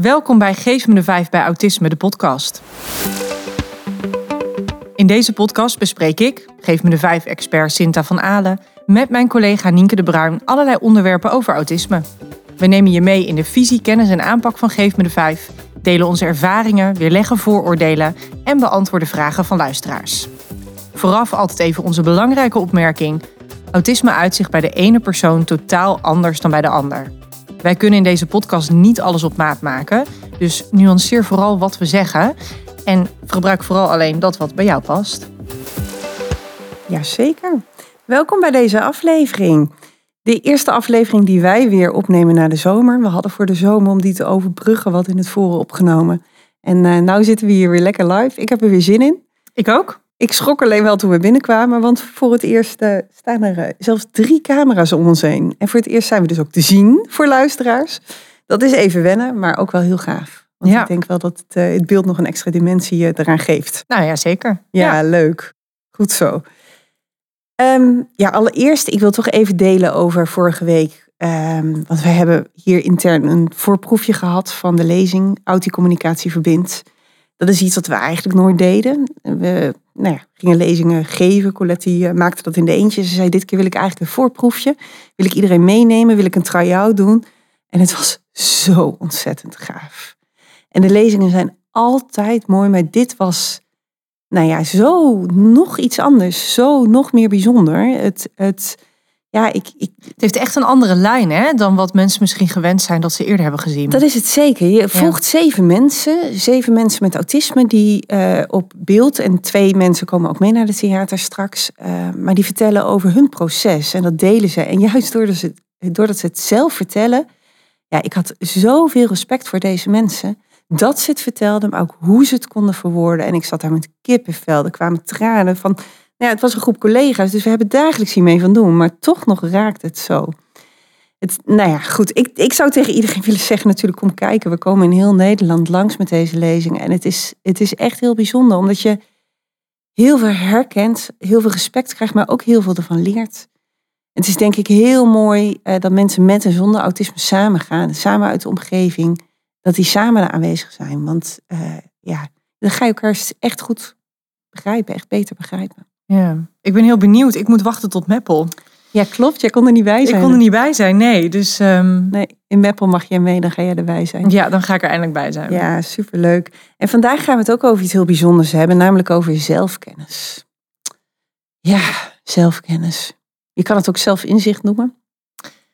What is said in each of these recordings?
Welkom bij Geef me de Vijf bij Autisme, de podcast. In deze podcast bespreek ik, Geef me de Vijf expert Sinta van Alen, met mijn collega Nienke de Bruin allerlei onderwerpen over autisme. We nemen je mee in de visie, kennis en aanpak van Geef me de Vijf, delen onze ervaringen, weerleggen vooroordelen en beantwoorden vragen van luisteraars. Vooraf altijd even onze belangrijke opmerking. Autisme uitzicht bij de ene persoon totaal anders dan bij de ander. Wij kunnen in deze podcast niet alles op maat maken, dus nuanceer vooral wat we zeggen en gebruik vooral alleen dat wat bij jou past. Jazeker. Welkom bij deze aflevering. De eerste aflevering die wij weer opnemen na de zomer. We hadden voor de zomer om die te overbruggen wat in het voren opgenomen. En uh, nou zitten we hier weer lekker live. Ik heb er weer zin in. Ik ook. Ik schrok alleen wel toen we binnenkwamen, want voor het eerst uh, staan er uh, zelfs drie camera's om ons heen. En voor het eerst zijn we dus ook te zien voor luisteraars. Dat is even wennen, maar ook wel heel gaaf. Want Ja. ik denk wel dat het, uh, het beeld nog een extra dimensie uh, eraan geeft. Nou ja, zeker. Ja, leuk. Goed zo. Um, ja, allereerst, ik wil toch even delen over vorige week. Um, want wij hebben hier intern een voorproefje gehad van de lezing Auticommunicatie verbindt. Dat is iets wat we eigenlijk nooit deden. We nou ja, gingen lezingen geven. Colette uh, maakte dat in de eentje. Ze zei, dit keer wil ik eigenlijk een voorproefje. Wil ik iedereen meenemen? Wil ik een try-out doen? En het was zo ontzettend gaaf. En de lezingen zijn altijd mooi, maar dit was, nou ja, zo nog iets anders. Zo nog meer bijzonder. Het, het, ja, ik, ik, Het heeft echt een andere lijn hè, dan wat mensen misschien gewend zijn dat ze eerder hebben gezien. Dat is het zeker. Je volgt ja. zeven mensen, zeven mensen met autisme die uh, op beeld en twee mensen komen ook mee naar het theater straks, uh, maar die vertellen over hun proces en dat delen ze. En juist doordat ze, doordat ze het zelf vertellen, ja, ik had zoveel respect voor deze mensen. Dat ze het vertelden, maar ook hoe ze het konden verwoorden. En ik zat daar met kippenvel. Er kwamen tranen van. Ja, het was een groep collega's, dus we hebben dagelijks hiermee van doen. Maar toch nog raakt het zo. Het, nou ja, goed. Ik, ik zou tegen iedereen willen zeggen, natuurlijk, kom kijken. We komen in heel Nederland langs met deze lezingen. En het is, het is echt heel bijzonder, omdat je heel veel herkent, heel veel respect krijgt, maar ook heel veel ervan leert. Het is denk ik heel mooi uh, dat mensen met en zonder autisme samen gaan, samen uit de omgeving dat die samen aanwezig zijn. Want uh, ja, dan ga je elkaar echt goed begrijpen, echt beter begrijpen. Ja, ik ben heel benieuwd. Ik moet wachten tot Meppel. Ja, klopt. Jij kon er niet bij zijn. Ik kon er niet bij zijn, nee. Dus, um... Nee, in Meppel mag jij mee, dan ga jij erbij zijn. Ja, dan ga ik er eindelijk bij zijn. Ja, superleuk. En vandaag gaan we het ook over iets heel bijzonders hebben, namelijk over zelfkennis. Ja, zelfkennis. Je kan het ook zelfinzicht noemen.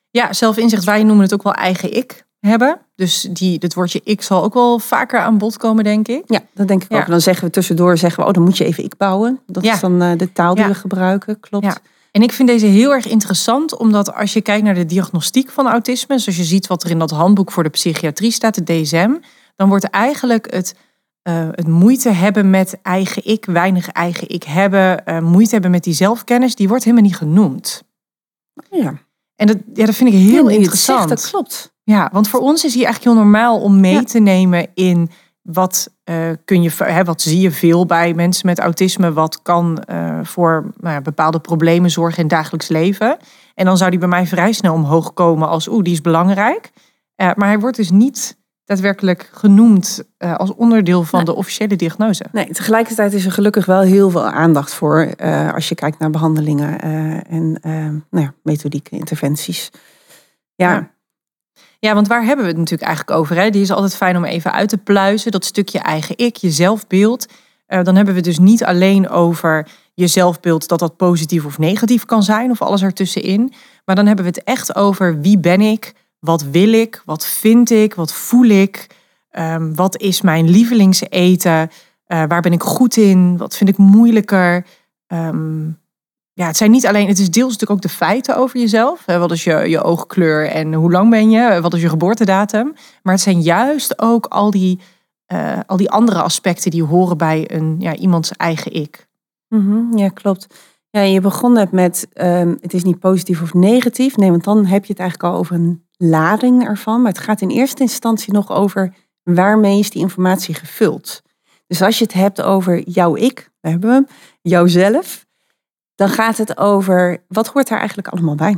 Ja, zelfinzicht. Wij noemen het ook wel eigen ik hebben. Dus die, het woordje ik zal ook wel vaker aan bod komen, denk ik. Ja, dat denk ik ja. ook. Dan zeggen we tussendoor, zeggen we, oh, dan moet je even ik bouwen. Dat ja. is dan uh, de taal die ja. we gebruiken, klopt. En ik vind deze heel erg interessant, omdat als je kijkt naar de diagnostiek van autisme, zoals je ziet wat er in dat handboek voor de psychiatrie staat, de DSM, dan wordt eigenlijk het, uh, het moeite hebben met eigen ik, weinig eigen ik hebben, uh, moeite hebben met die zelfkennis, die wordt helemaal niet genoemd. Ja. En dat, ja, dat vind ik heel, heel interessant. Zegt, dat klopt. Ja, want voor ons is hier eigenlijk heel normaal om mee ja. te nemen in wat uh, kun je, hè, wat zie je veel bij mensen met autisme, wat kan uh, voor nou ja, bepaalde problemen zorgen in het dagelijks leven. En dan zou die bij mij vrij snel omhoog komen als, oeh, die is belangrijk. Uh, maar hij wordt dus niet daadwerkelijk genoemd als onderdeel van nee. de officiële diagnose. Nee, tegelijkertijd is er gelukkig wel heel veel aandacht voor als je kijkt naar behandelingen en nou ja, methodieke interventies. ja. ja. Ja, want waar hebben we het natuurlijk eigenlijk over? Hè? Die is altijd fijn om even uit te pluizen. Dat stukje eigen ik, je zelfbeeld. Uh, dan hebben we het dus niet alleen over je zelfbeeld, dat dat positief of negatief kan zijn, of alles ertussenin. Maar dan hebben we het echt over wie ben ik, wat wil ik, wat vind ik, wat voel ik, um, wat is mijn lievelingseten, uh, waar ben ik goed in, wat vind ik moeilijker. Um, ja, het zijn niet alleen, het is deels natuurlijk ook de feiten over jezelf. Wat is je, je oogkleur en hoe lang ben je? Wat is je geboortedatum? Maar het zijn juist ook al die, uh, al die andere aspecten die horen bij een, ja, iemands eigen ik. -hmm, ja, klopt. Ja, je begon net met, um, het is niet positief of negatief. Nee, want dan heb je het eigenlijk al over een lading ervan. Maar het gaat in eerste instantie nog over waarmee is die informatie gevuld. Dus als je het hebt over jouw ik, daar hebben we hem, jouzelf dan gaat het over wat hoort daar eigenlijk allemaal bij.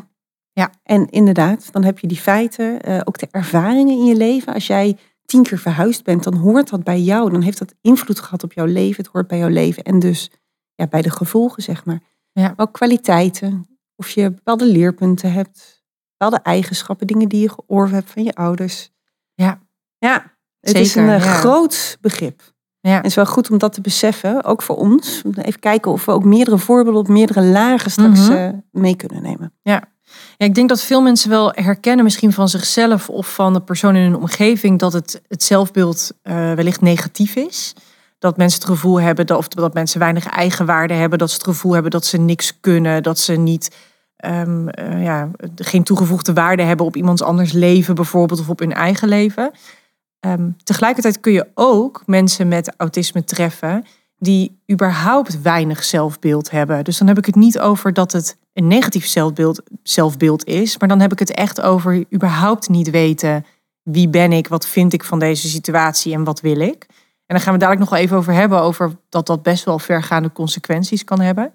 Ja. En inderdaad, dan heb je die feiten, uh, ook de ervaringen in je leven. Als jij tien keer verhuisd bent, dan hoort dat bij jou. Dan heeft dat invloed gehad op jouw leven. Het hoort bij jouw leven. En dus ja, bij de gevolgen, zeg maar. Ja. Ook kwaliteiten. Of je bepaalde leerpunten hebt. Bepaalde eigenschappen, dingen die je geoorven hebt van je ouders. Ja. Ja, het is een eh, ja. groot begrip. Ja. Het is wel goed om dat te beseffen, ook voor ons. Even kijken of we ook meerdere voorbeelden op meerdere lagen straks Mhm. eh, mee kunnen nemen. Ja, ik denk dat veel mensen wel herkennen, misschien van zichzelf of van de persoon in hun omgeving, dat het, het zelfbeeld eh, wellicht negatief is. Dat mensen het gevoel hebben dat, of dat mensen weinig eigenwaarde hebben, dat ze het gevoel hebben dat ze niks kunnen, dat ze niet, ehm, eh, ja, geen toegevoegde waarde hebben op iemands anders leven bijvoorbeeld of op hun eigen leven. Ehm, tegelijkertijd kun je ook mensen met autisme treffen die überhaupt weinig zelfbeeld hebben. Dus dan heb ik het niet over dat het een negatief zelfbeeld, zelfbeeld is, maar dan heb ik het echt over überhaupt niet weten wie ben ik, wat vind ik van deze situatie en wat wil ik. En dan gaan we dadelijk nog wel even over hebben, over dat dat best wel vergaande consequenties kan hebben.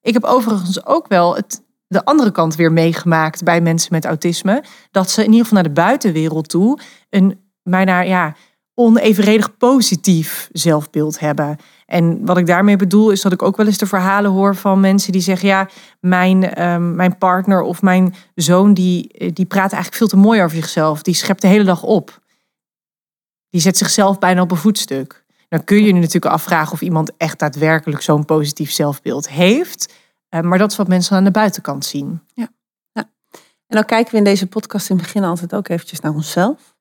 Ik heb overigens ook wel het, de andere kant weer meegemaakt bij mensen met autisme. Dat ze in ieder geval naar de buitenwereld toe een bijna ja, onevenredig positief zelfbeeld hebben. En wat ik daarmee bedoel is dat ik ook wel eens de verhalen hoor van mensen die zeggen: ja, mijn, ehm, mijn partner of mijn zoon die, eh, die praat eigenlijk veel te mooi over zichzelf. Die schept de hele dag op. Die zet zichzelf bijna op een voetstuk. Dan kun je je natuurlijk afvragen of iemand echt daadwerkelijk zo'n positief zelfbeeld heeft. Eh, maar dat is wat mensen aan de buitenkant zien. En dan kijken we in deze podcast in het begin altijd ook eventjes naar onszelf.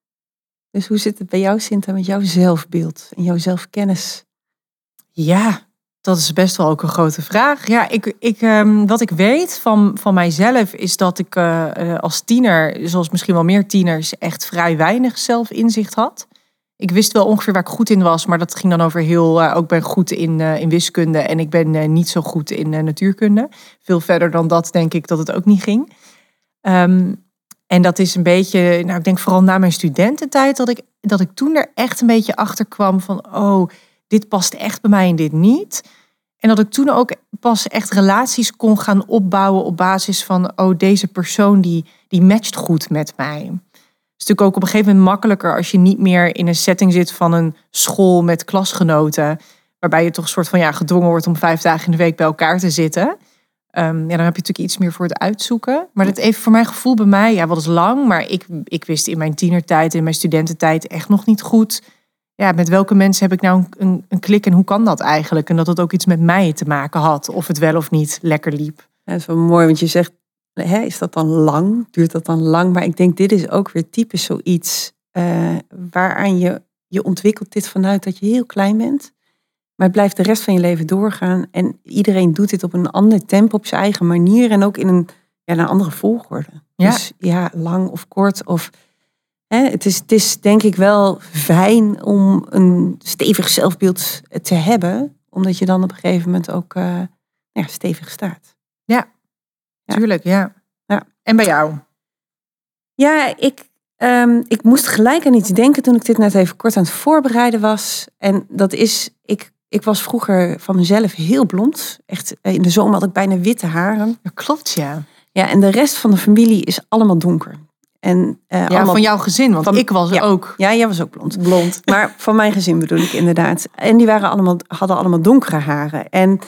Dus hoe zit het bij jou, Sinta, met jouw zelfbeeld en jouw zelfkennis? Ja, dat is best wel ook een grote vraag. Ja, ik, ik, ehm, wat ik weet van, van mijzelf is dat ik eh, eh, als tiener, zoals misschien wel meer tieners, echt vrij weinig zelfinzicht had. Ik wist wel ongeveer waar ik goed in was, maar dat ging dan over heel. eh, ook ben goed in, in wiskunde en ik ben niet zo goed in natuurkunde. Veel verder dan dat denk ik dat het ook niet ging. Ehm, en dat is een beetje, nou ik denk vooral na mijn studententijd, dat ik, dat ik toen er echt een beetje achter kwam van, oh, dit past echt bij mij en dit niet. En dat ik toen ook pas echt relaties kon gaan opbouwen op basis van, oh, deze persoon die, die matcht goed met mij. Het is natuurlijk ook op een gegeven moment makkelijker als je niet meer in een setting zit van een school met klasgenoten, waarbij je toch een soort van ja, gedwongen wordt om vijf dagen in de week bij elkaar te zitten. Ehm, ja, dan heb je natuurlijk iets meer voor het uitzoeken. Maar dat even voor mijn gevoel bij mij, ja, wat is lang, maar ik, ik wist in mijn tienertijd, in mijn studententijd echt nog niet goed. Ja, met welke mensen heb ik nou een, een, een klik en hoe kan dat eigenlijk? En dat het ook iets met mij te maken had, of het wel of niet lekker liep. Ja, dat is wel mooi, want je zegt, hè, is dat dan lang? Duurt dat dan lang? Maar ik denk, dit is ook weer typisch zoiets eh, waaraan je, je ontwikkelt dit vanuit dat je heel klein bent. Maar het blijft de rest van je leven doorgaan. En iedereen doet dit op een ander tempo, op zijn eigen manier. En ook in een, ja, een andere volgorde. Ja. Dus ja, lang of kort. Of, hè, het, is, het is denk ik wel fijn om een stevig zelfbeeld te hebben. Omdat je dan op een gegeven moment ook eh, ja, stevig staat. Ja. Tuurlijk, ja. Ja. En bij jou? Ja, ik, ehm, ik moest gelijk aan iets denken toen ik dit net even kort aan het voorbereiden was. En dat is, ik, ik was vroeger van mezelf heel blond. Echt, eh, in de zomer had ik bijna witte haren. Ja, klopt, ja. Ja, en de rest van de familie is allemaal donker. En, eh, Ja, allemaal, van jouw gezin, want van- ik was ja. ook Ja, jij was ook blond. blond. Maar van mijn gezin bedoel ik inderdaad. En die waren allemaal, hadden allemaal donkere haren. En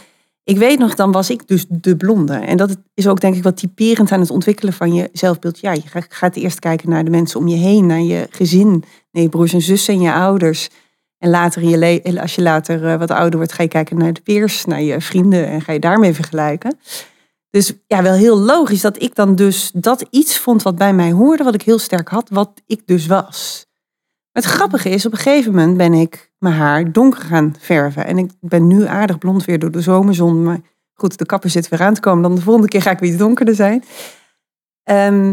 ik weet nog, dan was ik dus de blonde. En dat is ook denk ik wat typerend aan het ontwikkelen van je zelfbeeld. Ja, je ga- gaat eerst kijken naar de mensen om je heen, naar je gezin. je broers en zussen en je ouders. En later, in je le- als je later eh, wat ouder wordt, ga je kijken naar de peers, naar je vrienden. En ga je daarmee vergelijken. Dus ja, wel heel logisch dat ik dan dus dat iets vond wat bij mij hoorde, wat ik heel sterk had, wat ik dus was. Het grappige is, op een gegeven moment ben ik mijn haar donker gaan verven. En ik ben nu aardig blond weer door de zomerzon. Maar goed, de kapper zit weer aan te komen. Dan de volgende keer ga ik weer iets donkerder zijn. Ehm,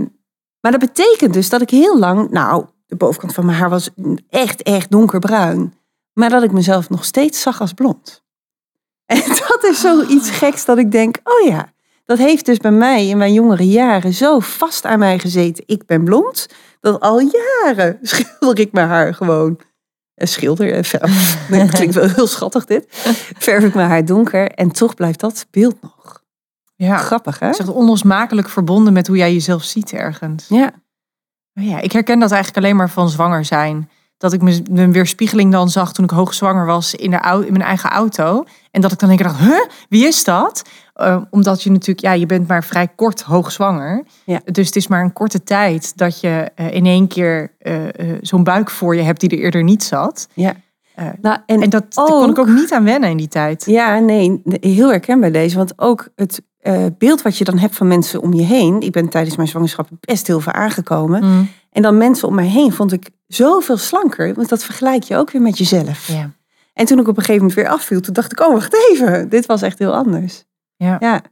maar dat betekent dus dat ik heel lang, nou, de bovenkant van mijn haar was echt, echt donkerbruin. Maar dat ik mezelf nog steeds zag als blond. En dat is zoiets geks dat ik denk, oh ja, dat heeft dus bij mij in mijn jongere jaren zo vast aan mij gezeten. Ik ben blond, dat al jaren schilder ik mijn haar gewoon. Eh, Schilder, eh, verf. Nee, dat klinkt wel heel schattig dit. Verf ik mijn haar donker en toch blijft dat beeld nog. Ja. Grappig hè? Het is echt onlosmakelijk verbonden met hoe jij jezelf ziet ergens. Ja. Ja, ik herken dat eigenlijk alleen maar van zwanger zijn. dat ik mijn weerspiegeling dan zag toen ik hoogzwanger was in, de, in mijn eigen auto. En dat ik dan denk dacht, huh, wie is dat? Uh, omdat je natuurlijk, ja, je bent maar vrij kort hoogzwanger. Ja. Dus het is maar een korte tijd dat je uh, in één keer uh, zo'n buik voor je hebt die er eerder niet zat. Ja. Nou, en, en dat ook, kon ik ook niet aan wennen in die tijd. Ja, nee, heel herkenbaar deze. Want ook het beeld wat je dan hebt van mensen om je heen. Ik ben tijdens mijn zwangerschap best heel veel aangekomen. Mm. En dan mensen om mij heen vond ik zoveel slanker. Want dat vergelijk je ook weer met jezelf. Ja. En toen ik op een gegeven moment weer afviel, toen dacht ik, oh wacht even, dit was echt heel anders. Ja. ja.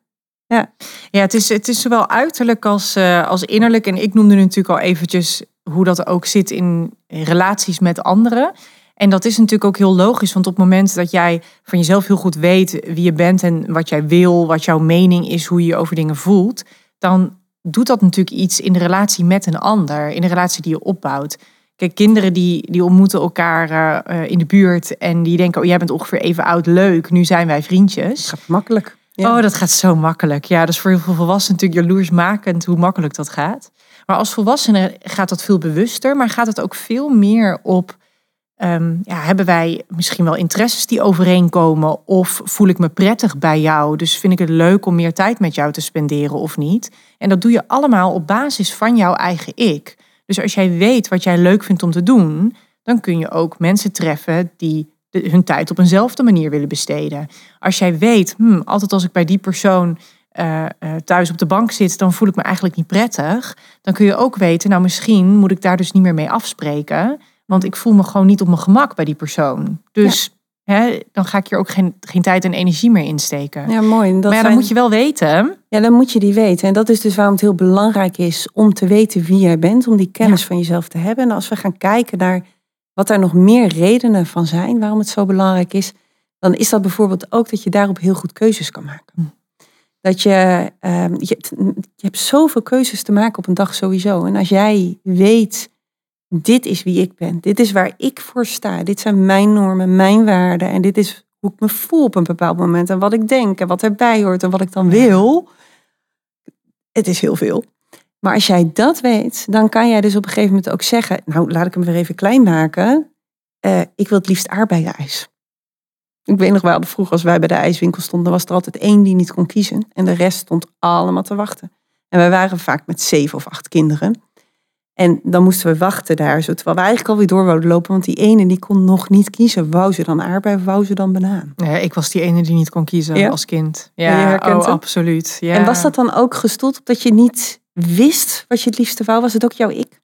Ja, ja het, is, het is zowel uiterlijk als, uh, als innerlijk. En ik noemde natuurlijk al eventjes hoe dat ook zit in relaties met anderen. En dat is natuurlijk ook heel logisch, want op het moment dat jij van jezelf heel goed weet wie je bent en wat jij wil, wat jouw mening is, hoe je je over dingen voelt, dan doet dat natuurlijk iets in de relatie met een ander, in de relatie die je opbouwt. Kijk, kinderen die, die ontmoeten elkaar uh, in de buurt en die denken, oh jij bent ongeveer even oud, leuk, nu zijn wij vriendjes. Dat gaat makkelijk. Oh, dat gaat zo makkelijk. Ja, dat is voor heel veel volwassenen natuurlijk jaloersmakend hoe makkelijk dat gaat. Maar als volwassenen gaat dat veel bewuster, maar gaat het ook veel meer op, um, ja, hebben wij misschien wel interesses die overeenkomen of voel ik me prettig bij jou? Dus vind ik het leuk om meer tijd met jou te spenderen of niet? En dat doe je allemaal op basis van jouw eigen ik. Dus als jij weet wat jij leuk vindt om te doen, dan kun je ook mensen treffen die hun tijd op eenzelfde manier willen besteden. Als jij weet, hmm, altijd als ik bij die persoon uh, uh, thuis op de bank zit, dan voel ik me eigenlijk niet prettig. Dan kun je ook weten, nou misschien moet ik daar dus niet meer mee afspreken. Want ik voel me gewoon niet op mijn gemak bij die persoon. Dus hè, dan ga ik hier ook geen, geen tijd en energie meer insteken. Ja, mooi. Dat maar ja, dan moet je wel weten. Ja, dan moet je die weten. En dat is dus waarom het heel belangrijk is om te weten wie jij bent. Om die kennis van jezelf te hebben. En als we gaan kijken naar wat er nog meer redenen van zijn waarom het zo belangrijk is, dan is dat bijvoorbeeld ook dat je daarop heel goed keuzes kan maken. Hm. Dat je, uh, je, je hebt zoveel keuzes te maken op een dag sowieso. En als jij weet, dit is wie ik ben, dit is waar ik voor sta, dit zijn mijn normen, mijn waarden en dit is hoe ik me voel op een bepaald moment en wat ik denk en wat erbij hoort en wat ik dan wil. Het is heel veel. Maar als jij dat weet, dan kan jij dus op een gegeven moment ook zeggen, nou laat ik hem weer even klein maken. Uh, ik wil het liefst aardbeienijs. Ik weet nog wel, vroeger als wij bij de ijswinkel stonden, was er altijd één die niet kon kiezen. En de rest stond allemaal te wachten. En wij waren vaak met zeven of acht kinderen. En dan moesten we wachten daar, zo, terwijl we eigenlijk alweer door wouden lopen. Want die ene die kon nog niet kiezen. Wou ze dan aardbei of wou ze dan banaan? Ja, ik was die ene die niet kon kiezen als kind. Ja, oh, absoluut. Ja. En was dat dan ook gestoeld op dat je niet wist wat je het liefste wou? Was het ook jouw ik?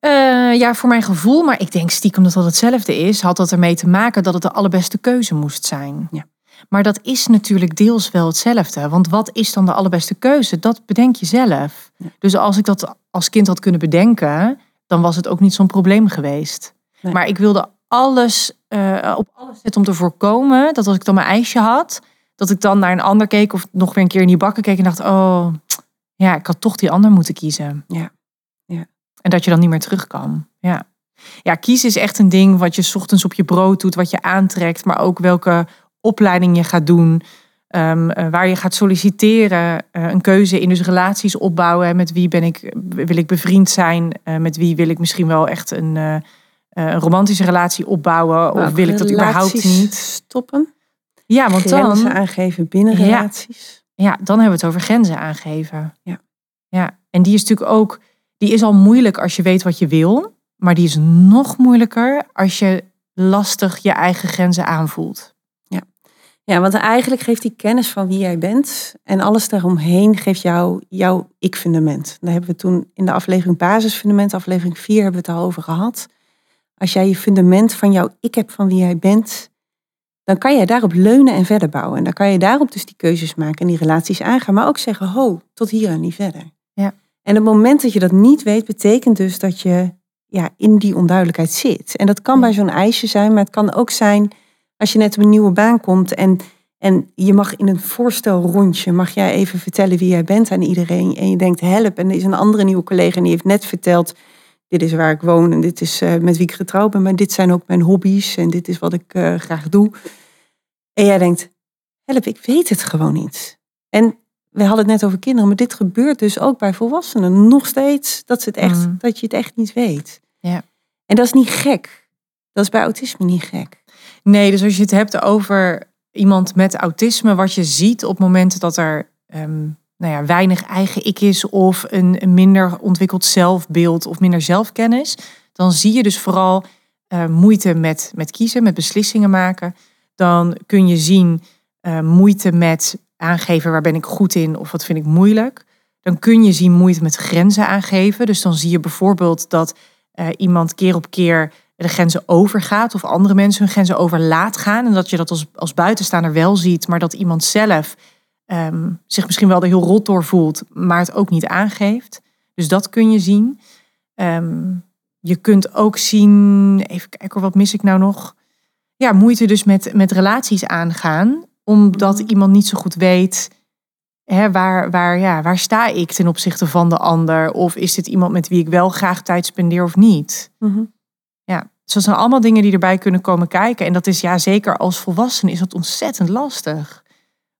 Uh, ja, voor mijn gevoel, maar ik denk stiekem dat dat hetzelfde is, had dat ermee te maken dat het de allerbeste keuze moest zijn. Ja. Maar dat is natuurlijk deels wel hetzelfde. Want wat is dan de allerbeste keuze? Dat bedenk je zelf. Dus als ik dat als kind had kunnen bedenken, dan was het ook niet zo'n probleem geweest. Maar ik wilde alles uh, op alles zetten om te voorkomen dat als ik dan mijn ijsje had, dat ik dan naar een ander keek of nog weer een keer in die bakken keek en dacht, oh, ja, ik had toch die ander moeten kiezen. Ja. ja. En dat je dan niet meer terug kan. Ja. Ja, kiezen is echt een ding wat je ochtends op je brood doet, wat je aantrekt, maar ook welke opleiding je gaat doen, um, waar je gaat solliciteren, uh, een keuze in dus relaties opbouwen. Met wie ben ik, wil ik bevriend zijn? Uh, met wie wil ik misschien wel echt een, een romantische relatie opbouwen? of wil ik dat überhaupt niet? Stoppen? Ja, want Grenzen dan... aangeven binnen relaties. Ja, dan hebben we het over grenzen aangeven. Ja. ja. En die is natuurlijk ook, die is al moeilijk als je weet wat je wil. Maar die is nog moeilijker als je lastig je eigen grenzen aanvoelt. Ja, want eigenlijk geeft die kennis van wie jij bent en alles daaromheen geeft jou jouw ik-fundament. Daar hebben we toen in de aflevering basisfundament, aflevering 4, hebben we het al over gehad. Als jij je fundament van jouw ik hebt van wie jij bent, dan kan je daarop leunen en verder bouwen. En dan kan je daarop dus die keuzes maken en die relaties aangaan. Maar ook zeggen, ho, tot hier en niet verder. Ja. En het moment dat je dat niet weet, betekent dus dat je ja, in die onduidelijkheid zit. En dat kan bij zo'n ijsje zijn, maar het kan ook zijn als je net op een nieuwe baan komt en, en je mag in een voorstelrondje, mag jij even vertellen wie jij bent aan iedereen. En je denkt, help, en er is een andere nieuwe collega en die heeft net verteld, dit is waar ik woon en dit is uh, met wie ik getrouwd ben, maar dit zijn ook mijn hobby's en dit is wat ik uh, graag doe. En jij denkt, help, ik weet het gewoon niet. En we hadden het net over kinderen, maar dit gebeurt dus ook bij volwassenen nog steeds, dat, ze het echt, mm. dat je het echt niet weet. Ja. En dat is niet gek. Dat is bij autisme niet gek. Nee, dus als je het hebt over iemand met autisme, wat je ziet op momenten dat er ehm, nou ja, weinig eigen ik is of een, minder ontwikkeld zelfbeeld of minder zelfkennis, dan zie je dus vooral uh, moeite met, met kiezen, met beslissingen maken. Dan kun je zien uh, moeite met aangeven waar ben ik goed in of wat vind ik moeilijk. Dan kun je zien moeite met grenzen aangeven. Dus dan zie je bijvoorbeeld dat uh, iemand keer op keer de grenzen overgaat of andere mensen hun grenzen over laat gaan. En dat je dat als, als buitenstaander wel ziet, maar dat iemand zelf um, zich misschien wel er heel rot door voelt, maar het ook niet aangeeft. Dus dat kun je zien. Um, je kunt ook zien, even kijken wat mis ik nou nog. Ja, moeite dus met, met relaties aangaan, omdat mhm. iemand niet zo goed weet hè, waar, waar, ja, waar sta ik ten opzichte van de ander? Of is dit iemand met wie ik wel graag tijd spendeer of niet? Mm dus dat zijn allemaal dingen die erbij kunnen komen kijken. En dat is ja, zeker als volwassene is dat ontzettend lastig.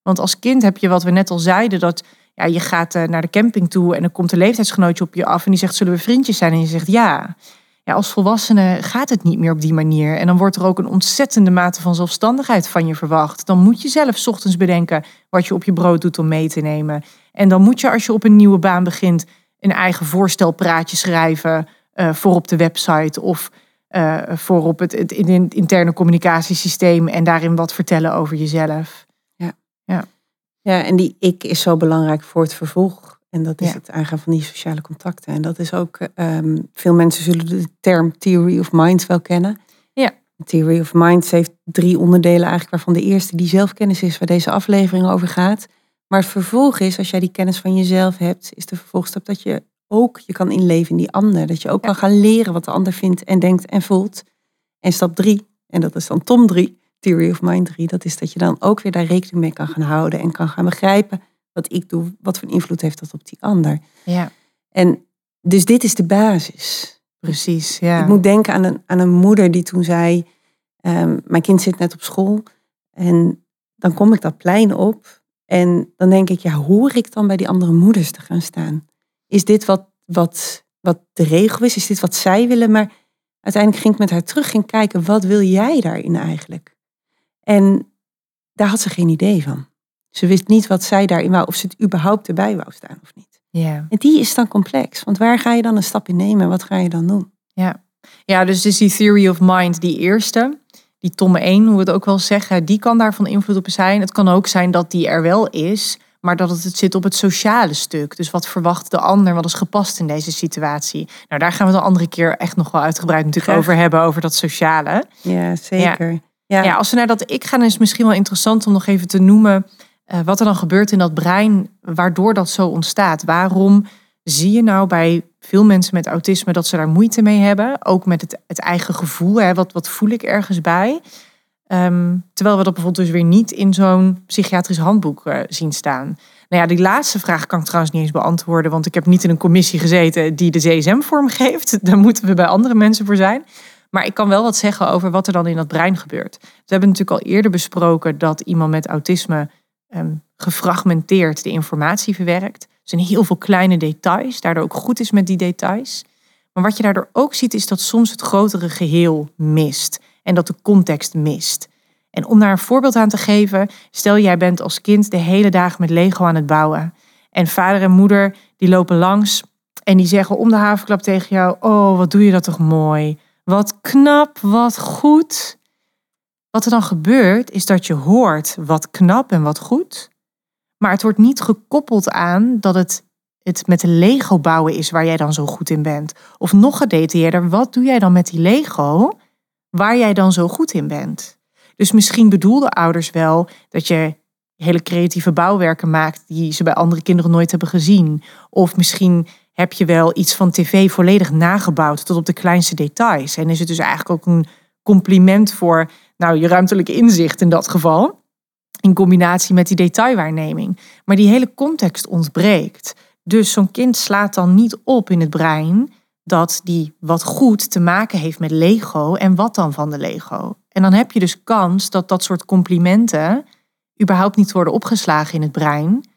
Want als kind heb je wat we net al zeiden, dat ja, je gaat eh, naar de camping toe en dan komt een leeftijdsgenootje op je af en die zegt, zullen we vriendjes zijn? En je zegt ja. Ja, als volwassene gaat het niet meer op die manier. En dan wordt er ook een ontzettende mate van zelfstandigheid van je verwacht. Dan moet je zelf ochtends bedenken wat je op je brood doet om mee te nemen. En dan moet je als je op een nieuwe baan begint een eigen voorstelpraatje schrijven uh, voor op de website of uh, voor op het, het, interne communicatiesysteem en daarin wat vertellen over jezelf. Ja. ja. Ja, en die ik is zo belangrijk voor het vervolg. En dat is het aangaan van die sociale contacten. En dat is ook, um, veel mensen zullen de term theory of mind wel kennen. Ja. Theory of mind heeft drie onderdelen eigenlijk, waarvan de eerste die zelfkennis is, waar deze aflevering over gaat. Maar het vervolg is, als jij die kennis van jezelf hebt, is de vervolgstap dat je ook je kan inleven in die ander. Dat je ook kan gaan leren wat de ander vindt en denkt en voelt. En stap drie, en dat is dan Tom drie, Theory of Mind 3, dat is dat je dan ook weer daar rekening mee kan gaan houden en kan gaan begrijpen wat ik doe, wat voor invloed heeft dat op die ander. Ja. En dus dit is de basis. Precies, ja. Ik moet denken aan een, aan een moeder die toen zei, um, mijn kind zit net op school en dan kom ik dat plein op en dan denk ik, ja, hoor ik dan bij die andere moeders te gaan staan? Is dit wat, wat, wat de regel is? Is dit wat zij willen? Maar uiteindelijk ging ik met haar terug, ging kijken, wat wil jij daarin eigenlijk? En daar had ze geen idee van. Ze wist niet wat zij daarin wou, of ze het überhaupt erbij wou staan of niet. Ja. En die is dan complex. Want waar ga je dan een stap in nemen? Wat ga je dan doen? Ja, ja dus is die theory of mind, die eerste, die Tom 1, hoe we het ook wel zeggen, die kan daarvan invloed op zijn. Het kan ook zijn dat die er wel is, maar dat het zit op het sociale stuk. Dus wat verwacht de ander, wat is gepast in deze situatie? Nou, daar gaan we het een andere keer echt nog wel uitgebreid natuurlijk over hebben, over dat sociale. Ja, zeker. Ja. ja. als we naar dat ik gaan, is het misschien wel interessant om nog even te noemen uh, wat er dan gebeurt in dat brein, waardoor dat zo ontstaat. Waarom zie je nou bij veel mensen met autisme dat ze daar moeite mee hebben? Ook met het, het eigen gevoel, hè? Wat, wat voel ik ergens bij? Um, terwijl we dat bijvoorbeeld dus weer niet in zo'n psychiatrisch handboek uh, zien staan. Nou ja, die laatste vraag kan ik trouwens niet eens beantwoorden, want ik heb niet in een commissie gezeten die de CSM vormgeeft. Daar moeten we bij andere mensen voor zijn. Maar ik kan wel wat zeggen over wat er dan in dat brein gebeurt. We hebben natuurlijk al eerder besproken dat iemand met autisme um, gefragmenteerd de informatie verwerkt. Er zijn heel veel kleine details, daardoor ook goed is met die details. Maar wat je daardoor ook ziet, is dat soms het grotere geheel mist en dat de context mist. En om daar een voorbeeld aan te geven, stel jij bent als kind de hele dag met Lego aan het bouwen. En vader en moeder die lopen langs en die zeggen om de havenklap tegen jou: Oh, wat doe je dat toch mooi? Wat knap, wat goed. Wat er dan gebeurt, is dat je hoort wat knap en wat goed. Maar het wordt niet gekoppeld aan dat het, het met de Lego bouwen is waar jij dan zo goed in bent. Of nog gedetailleerder, wat doe jij dan met die Lego waar jij dan zo goed in bent? Dus misschien bedoelden ouders wel dat je hele creatieve bouwwerken maakt die ze bij andere kinderen nooit hebben gezien. Of misschien heb je wel iets van tv volledig nagebouwd tot op de kleinste details. En is het dus eigenlijk ook een compliment voor nou, je ruimtelijke inzicht in dat geval. In combinatie met die detailwaarneming. Maar die hele context ontbreekt. Dus zo'n kind slaat dan niet op in het brein dat die wat goed te maken heeft met Lego en wat dan van de Lego. En dan heb je dus kans dat dat soort complimenten überhaupt niet worden opgeslagen in het brein.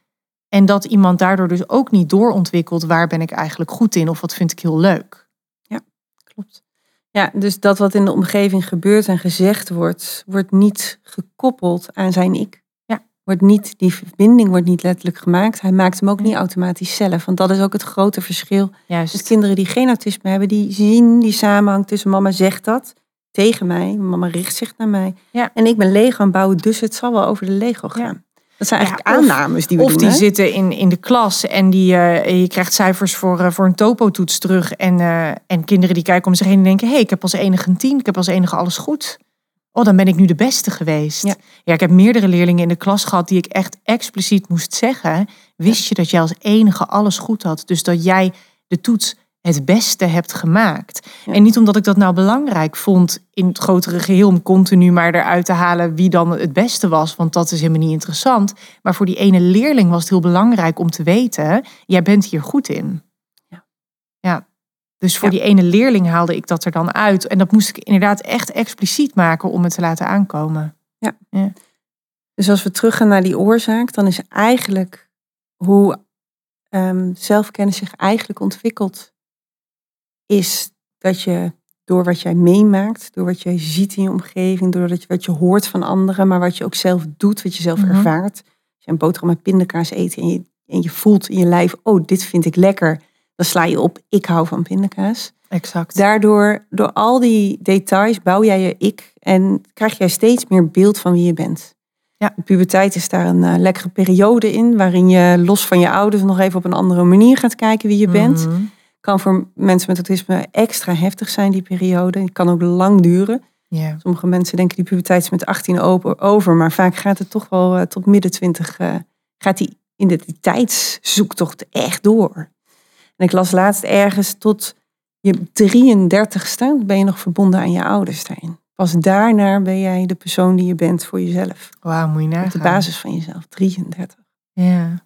En dat iemand daardoor dus ook niet doorontwikkelt waar ben ik eigenlijk goed in of wat vind ik heel leuk. Ja, klopt. Ja, dus dat wat in de omgeving gebeurt en gezegd wordt, wordt niet gekoppeld aan zijn ik. Wordt niet, die verbinding wordt niet letterlijk gemaakt. Hij maakt hem ook niet automatisch zelf. Want dat is ook het grote verschil. Juist. Dus kinderen die geen autisme hebben, die zien die samenhang tussen mama zegt dat tegen mij. Mama richt zich naar mij. Ja. En ik ben Lego aan bouwen, dus het zal wel over de Lego gaan. Dat zijn eigenlijk Ja, of- aannames die we Of doen. die hè? zitten in, in de klas en die, eh, je krijgt cijfers voor, eh, voor een topo-toets terug. En, eh, en kinderen die kijken om zich heen en denken... hé, hey, ik heb als enige een tien, ik heb als enige alles goed. Oh, dan ben ik nu de beste geweest. Ja. ik heb meerdere leerlingen in de klas gehad die ik echt expliciet moest zeggen... wist je dat jij als enige alles goed had? Dus dat jij de toets het beste hebt gemaakt. Ja. En niet omdat ik dat nou belangrijk vond in het grotere geheel... om continu maar eruit te halen wie dan het beste was. Want dat is helemaal niet interessant. Maar voor die ene leerling was het heel belangrijk om te weten... jij bent hier goed in. Ja. ja. Dus voor Ja. die ene leerling haalde ik dat er dan uit. En dat moest ik inderdaad echt expliciet maken om het te laten aankomen. Dus als we teruggaan naar die oorzaak, dan is eigenlijk hoe ehm, zelfkennis zich eigenlijk ontwikkelt, is dat je door wat jij meemaakt, door wat jij ziet in je omgeving, door dat je, wat je hoort van anderen, maar wat je ook zelf doet, wat je zelf Mhm. ervaart. Als je een boterham met pindakaas eet en je, en je voelt in je lijf, oh, dit vind ik lekker, dan sla je op, ik hou van pindakaas. Exact. Daardoor, door al die details, bouw jij je ik en krijg jij steeds meer beeld van wie je bent. Ja. De puberteit is daar een eh, lekkere periode in, waarin je los van je ouders nog even op een andere manier gaat kijken wie je bent. Mhm. Kan voor mensen met autisme extra heftig zijn, die periode. Het kan ook lang duren. Ja. Sommige mensen denken die puberteit is met 18 open- over, maar vaak gaat het toch wel eh, tot midden 20, eh, gaat die identiteitszoektocht echt door. En ik las laatst ergens tot je 33ste ben je nog verbonden aan je ouders daarin. Pas daarna ben jij de persoon die je bent voor jezelf. Wauw, moet je nagaan. Op de basis van jezelf, 33. Ja.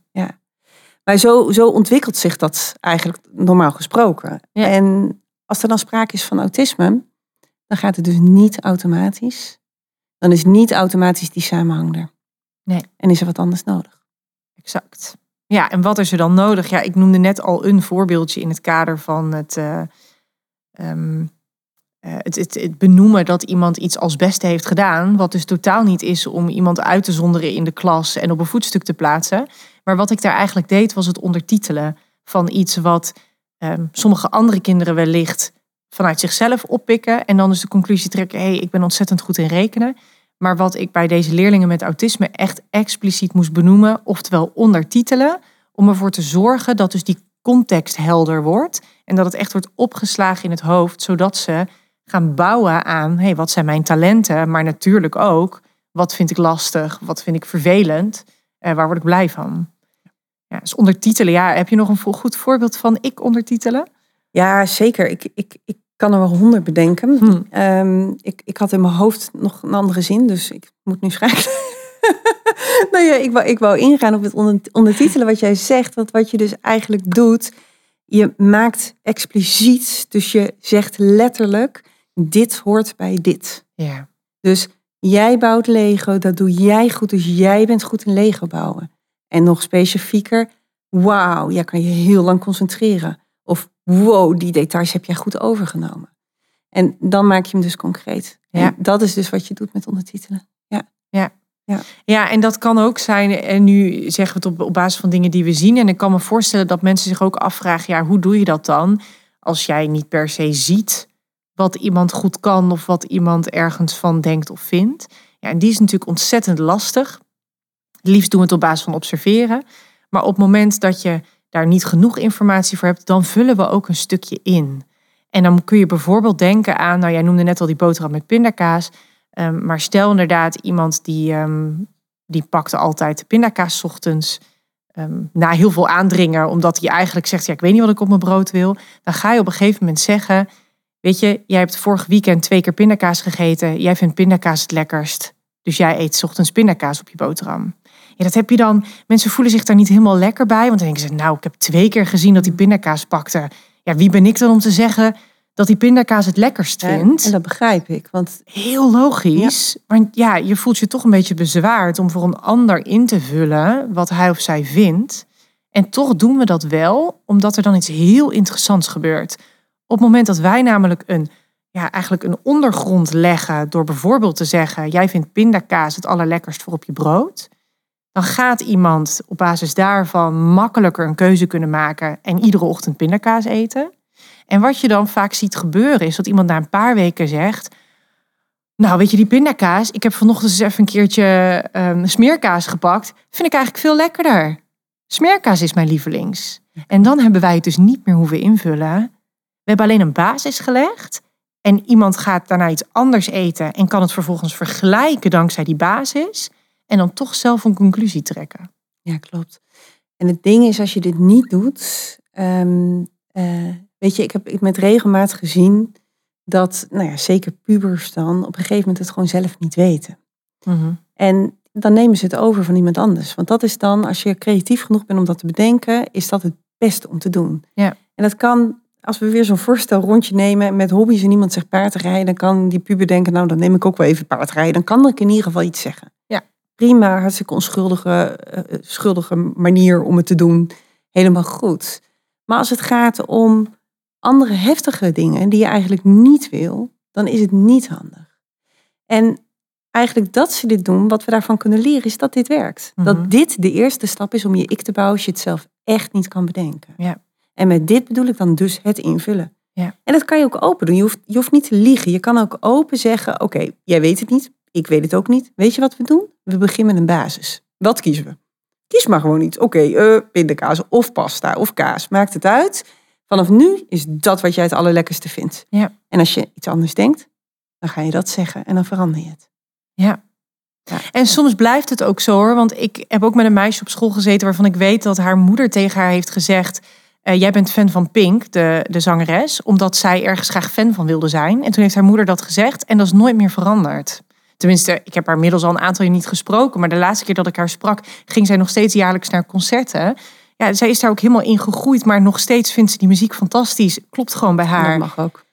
Maar zo, zo ontwikkelt zich dat eigenlijk normaal gesproken. Ja. En als er dan sprake is van autisme, dan gaat het dus niet automatisch. Dan is niet automatisch die samenhang er. Nee. En is er wat anders nodig. Exact. Ja, en wat is er dan nodig? Ja, ik noemde net al een voorbeeldje in het kader van het, eh, ehm, eh, het, het, benoemen dat iemand iets als beste heeft gedaan. Wat dus totaal niet is om iemand uit te zonderen in de klas en op een voetstuk te plaatsen. Maar wat ik daar eigenlijk deed, was het ondertitelen van iets wat ehm, sommige andere kinderen wellicht vanuit zichzelf oppikken. En dan dus de conclusie trekken, hé, hey, ik ben ontzettend goed in rekenen. Maar wat ik bij deze leerlingen met autisme echt expliciet moest benoemen, oftewel ondertitelen, om ervoor te zorgen dat dus die context helder wordt en dat het echt wordt opgeslagen in het hoofd, zodat ze gaan bouwen aan, hey, wat zijn mijn talenten, maar natuurlijk ook, wat vind ik lastig, wat vind ik vervelend, eh, waar word ik blij van. Ja, dus ondertitelen, ja, heb je nog een goed voorbeeld van ik ondertitelen? Ja, zeker. Ik, ik, ik kan er wel honderd bedenken. Hm. Ehm, ik, ik had in mijn hoofd nog een andere zin, dus ik moet nu schrijven. nou ja, ik wou, ik wou ingaan op het onder- ondertitelen wat jij zegt. Want wat je dus eigenlijk doet, je maakt expliciet, dus je zegt letterlijk, dit hoort bij dit. Ja, Dus jij bouwt Lego, dat doe jij goed, dus jij bent goed in Lego bouwen. En nog specifieker, wauw, jij kan je heel lang concentreren. Wow, die details heb jij goed overgenomen. En dan maak je hem dus concreet. Ja. En dat is dus wat je doet met ondertitelen. Ja, en dat kan ook zijn, en nu zeggen we het op, op basis van dingen die we zien. En ik kan me voorstellen dat mensen zich ook afvragen, ja, hoe doe je dat dan? Als jij niet per se ziet wat iemand goed kan of wat iemand ergens van denkt of vindt. Ja, en die is natuurlijk ontzettend lastig. Het liefst doen we het op basis van observeren. Maar op het moment dat je daar niet genoeg informatie voor hebt, dan vullen we ook een stukje in. En dan kun je bijvoorbeeld denken aan, nou jij noemde net al die boterham met pindakaas. Ehm, maar stel inderdaad iemand die, ehm, die pakte altijd de pindakaas 's ochtends. ehm, na heel veel aandringen, omdat hij eigenlijk zegt, ja, ik weet niet wat ik op mijn brood wil. Dan ga je op een gegeven moment zeggen, weet je, jij hebt vorig weekend twee keer pindakaas gegeten. Jij vindt pindakaas het lekkerst. Dus jij eet ochtends pindakaas op je boterham. Ja, dat heb je dan. Mensen voelen zich daar niet helemaal lekker bij. Want dan denken ze, nou, ik heb twee keer gezien dat hij pindakaas pakte. Ja, wie ben ik dan om te zeggen dat die pindakaas het lekkerst vindt? En dat begrijp ik. Want Heel logisch. Maar ja, je voelt je toch een beetje bezwaard om voor een ander in te vullen wat hij of zij vindt. En toch doen we dat wel, omdat er dan iets heel interessants gebeurt. Op het moment dat wij namelijk een ja, eigenlijk een ondergrond leggen door bijvoorbeeld te zeggen: jij vindt pindakaas het allerlekkerst voor op je brood. Dan gaat iemand op basis daarvan makkelijker een keuze kunnen maken en iedere ochtend pindakaas eten. En wat je dan vaak ziet gebeuren is dat iemand na een paar weken zegt: Nou, weet je, die pindakaas, ik heb vanochtend eens even een keertje um, smeerkaas gepakt. Vind ik eigenlijk veel lekkerder. Smeerkaas is mijn lievelings. En dan hebben wij het dus niet meer hoeven invullen. We hebben alleen een basis gelegd. En iemand gaat daarna iets anders eten en kan het vervolgens vergelijken dankzij die basis. En dan toch zelf een conclusie trekken. Ja, klopt. En het ding is, als je dit niet doet, um, weet je, ik heb met regelmaat gezien dat, nou ja, zeker pubers dan, op een gegeven moment het gewoon zelf niet weten. Mhm. En dan nemen ze het over van iemand anders. Want dat is dan, als je creatief genoeg bent om dat te bedenken, is dat het beste om te doen. Ja. En dat kan, als we weer zo'n voorstel rondje nemen met hobby's en iemand zegt paardrijden, dan kan die puber denken, nou dan neem ik ook wel even paardrijden. Dan kan ik in ieder geval iets zeggen. Ja. Prima, hartstikke onschuldige uh, schuldige manier om het te doen. Helemaal goed. Maar als het gaat om andere heftige dingen die je eigenlijk niet wil, dan is het niet handig. En eigenlijk dat ze dit doen, wat we daarvan kunnen leren, is dat dit werkt. Dat mhm. dit de eerste stap is om je ik te bouwen als je het zelf echt niet kan bedenken. Ja. En met dit bedoel ik dan dus het invullen. Ja. En dat kan je ook open doen. Je hoeft, je hoeft niet te liegen. Je kan ook open zeggen, oké, jij weet het niet, ik weet het ook niet. Weet je wat we doen? We beginnen met een basis. Wat kiezen we? Kies maar gewoon niet. Oké, okay, uh, pindakaas of pasta of kaas. Maakt het uit. Vanaf nu is dat wat jij het allerlekkerste vindt. Ja. En als je iets anders denkt, dan ga je dat zeggen en dan verander je het. Ja. ja. En soms blijft het ook zo hoor. Want ik heb ook met een meisje op school gezeten waarvan ik weet dat haar moeder tegen haar heeft gezegd. Uh, jij bent fan van Pink, de, de zangeres, omdat zij ergens graag fan van wilde zijn. En toen heeft haar moeder dat gezegd en dat is nooit meer veranderd. Tenminste, ik heb haar inmiddels al een aantal jaar niet gesproken, maar de laatste keer dat ik haar sprak, ging zij nog steeds jaarlijks naar concerten. Ja, zij is daar ook helemaal in gegroeid, maar nog steeds vindt ze die muziek fantastisch. Klopt gewoon bij haar. Dat mag ook.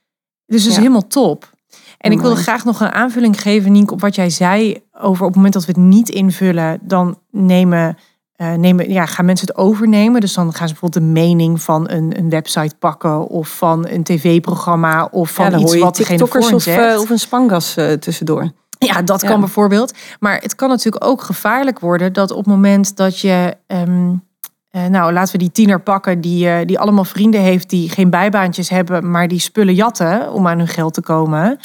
Dus dat is helemaal top. En ik wil graag nog een aanvulling geven, Nienke, op wat jij zei over op het moment dat we het niet invullen, dan nemen, uh, nemen, ja, gaan mensen het overnemen. Dus dan gaan ze bijvoorbeeld de mening van een, een website pakken of van een tv-programma of van iets wat voor of, uh, of een spangas uh, tussendoor. Ja, dat kan bijvoorbeeld. Maar het kan natuurlijk ook gevaarlijk worden dat op het moment dat je um, uh, nou, laten we die tiener pakken die, uh, die allemaal vrienden heeft die geen bijbaantjes hebben, maar die spullen jatten om aan hun geld te komen.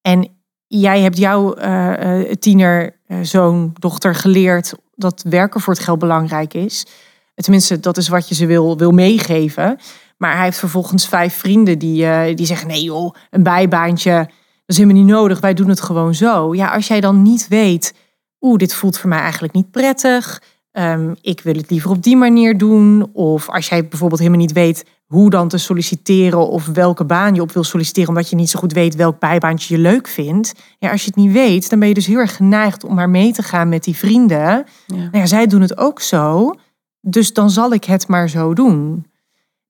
En jij hebt jouw uh, tiener, zoon, dochter geleerd dat werken voor het geld belangrijk is. Tenminste, dat is wat je ze wil, wil meegeven. Maar hij heeft vervolgens vijf vrienden die, die zeggen: nee joh, een bijbaantje, is helemaal niet nodig. Wij doen het gewoon zo. Ja, als jij dan niet weet, oeh, dit voelt voor mij eigenlijk niet prettig. Um, ik wil het liever op die manier doen. Of als jij bijvoorbeeld helemaal niet weet hoe dan te solliciteren of welke baan je op wil solliciteren, omdat je niet zo goed weet welk bijbaantje je leuk vindt. Ja, als je het niet weet, dan ben je dus heel erg geneigd om maar mee te gaan met die vrienden. Ja. Nou ja, zij doen het ook zo, dus dan zal ik het maar zo doen.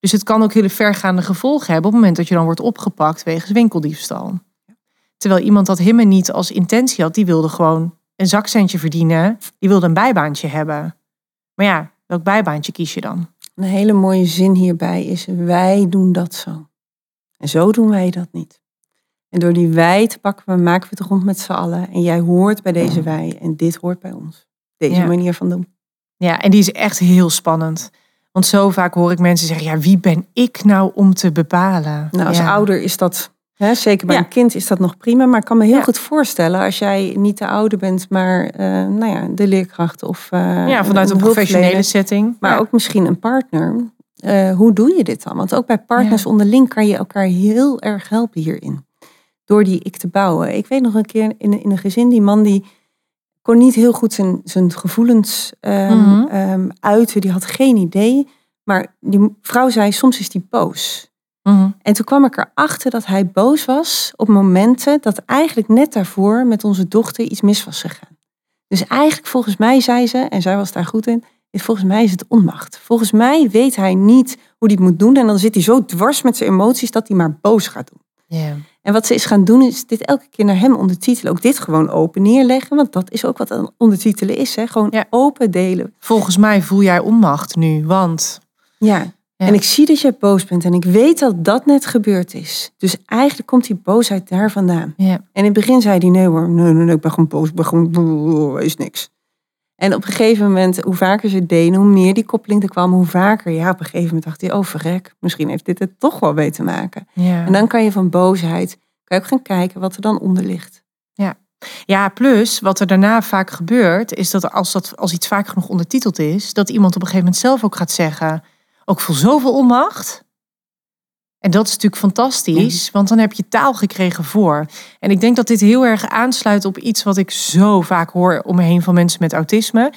Dus het kan ook hele vergaande gevolgen hebben op het moment dat je dan wordt opgepakt wegens winkeldiefstal. Terwijl iemand dat helemaal niet als intentie had, die wilde gewoon een zakcentje verdienen, die wilde een bijbaantje hebben. Maar ja, welk bijbaantje kies je dan? Een hele mooie zin hierbij is: wij doen dat zo. En zo doen wij dat niet. En door die wij te pakken, maken we het rond met z'n allen. En jij hoort bij deze wij en dit hoort bij ons. Deze manier van doen. Ja, en die is echt heel spannend. Want zo vaak hoor ik mensen zeggen: ja, wie ben ik nou om te bepalen? Nou, als ouder is dat zeker bij een kind is dat nog prima. Maar ik kan me heel goed voorstellen als jij niet de ouder bent, maar uh, nou ja, de leerkracht of. Uh, ja, vanuit een, professionele setting. Maar ook misschien een partner. Uh, hoe doe je dit dan? Want ook bij partners onderling kan je elkaar heel erg helpen hierin. Door die ik te bouwen. Ik weet nog een keer in, in een gezin, die man die kon niet heel goed zijn, zijn gevoelens um, um, uiten. Die had geen idee. Maar die vrouw zei, soms is die boos. Mhm. En toen kwam ik erachter dat hij boos was op momenten dat eigenlijk net daarvoor met onze dochter iets mis was gegaan. Dus eigenlijk volgens mij zei ze, en zij was daar goed in, volgens mij is het onmacht. Volgens mij weet hij niet hoe hij het moet doen en dan zit hij zo dwars met zijn emoties dat hij maar boos gaat doen. En wat ze is gaan doen is dit elke keer naar hem ondertitelen. Ook dit gewoon open neerleggen, want dat is ook wat een ondertitelen is. Hè? Gewoon open delen. Volgens mij voel jij onmacht nu, want... Ja, En ik zie dat jij boos bent en ik weet dat dat net gebeurd is. Dus eigenlijk komt die boosheid daar vandaan. Ja. En in het begin zei hij, nee hoor, nee, nee, nee, ik ben gewoon boos, ik ben gewoon, is niks. En op een gegeven moment, hoe vaker ze deden, hoe meer die koppeling er kwam, hoe vaker. Ja, op een gegeven moment dacht hij, oh verrek, misschien heeft dit er toch wel mee te maken. Ja. En dan kan je van boosheid, kan je ook gaan kijken wat er dan onder ligt. Ja, plus wat er daarna vaak gebeurt, is dat als, dat als iets vaak genoeg ondertiteld is, dat iemand op een gegeven moment zelf ook gaat zeggen: Ook voor zoveel onmacht. En dat is natuurlijk fantastisch, want dan heb je taal gekregen voor. En ik denk dat dit heel erg aansluit op iets wat ik zo vaak hoor om me heen van mensen met autisme.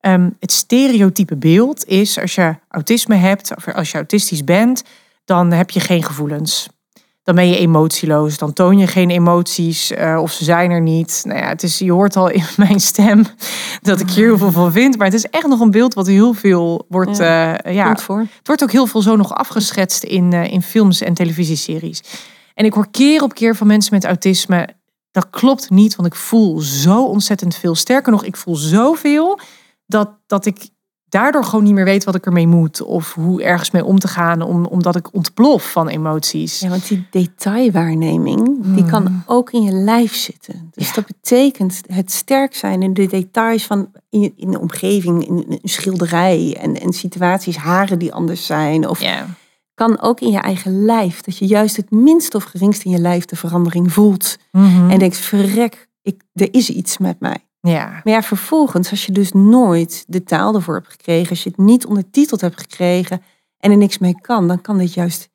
Ehm, het stereotype beeld is als je autisme hebt, of als je autistisch bent, dan heb je geen gevoelens dan ben je emotieloos. Dan toon je geen emoties uh, of ze zijn er niet. Nou ja, het is, je hoort al in mijn stem dat ik hier heel veel van vind. Maar het is echt nog een beeld wat heel veel wordt. Ja, uh, ja voor. Het wordt ook heel veel zo nog afgeschetst in, uh, in films en televisieseries. En ik hoor keer op keer van mensen met autisme. Dat klopt niet, want ik voel zo ontzettend veel. Sterker nog, ik voel zoveel dat, dat ik daardoor gewoon niet meer weet wat ik ermee moet. Of hoe ergens mee om te gaan, om, omdat ik ontplof van emoties. Ja, want die detailwaarneming, die kan Hmm. ook in je lijf zitten. Dus Ja. dat betekent het sterk zijn in de details van in, in de omgeving, in een schilderij en, en situaties, haren die anders zijn. Of kan ook in je eigen lijf. Dat je juist het minst of geringst in je lijf de verandering voelt. Mhm. En denkt, verrek, ik, er is iets met mij. Ja. Maar ja, vervolgens, als je dus nooit de taal ervoor hebt gekregen, als je het niet ondertiteld hebt gekregen en er niks mee kan, dan kan dit juist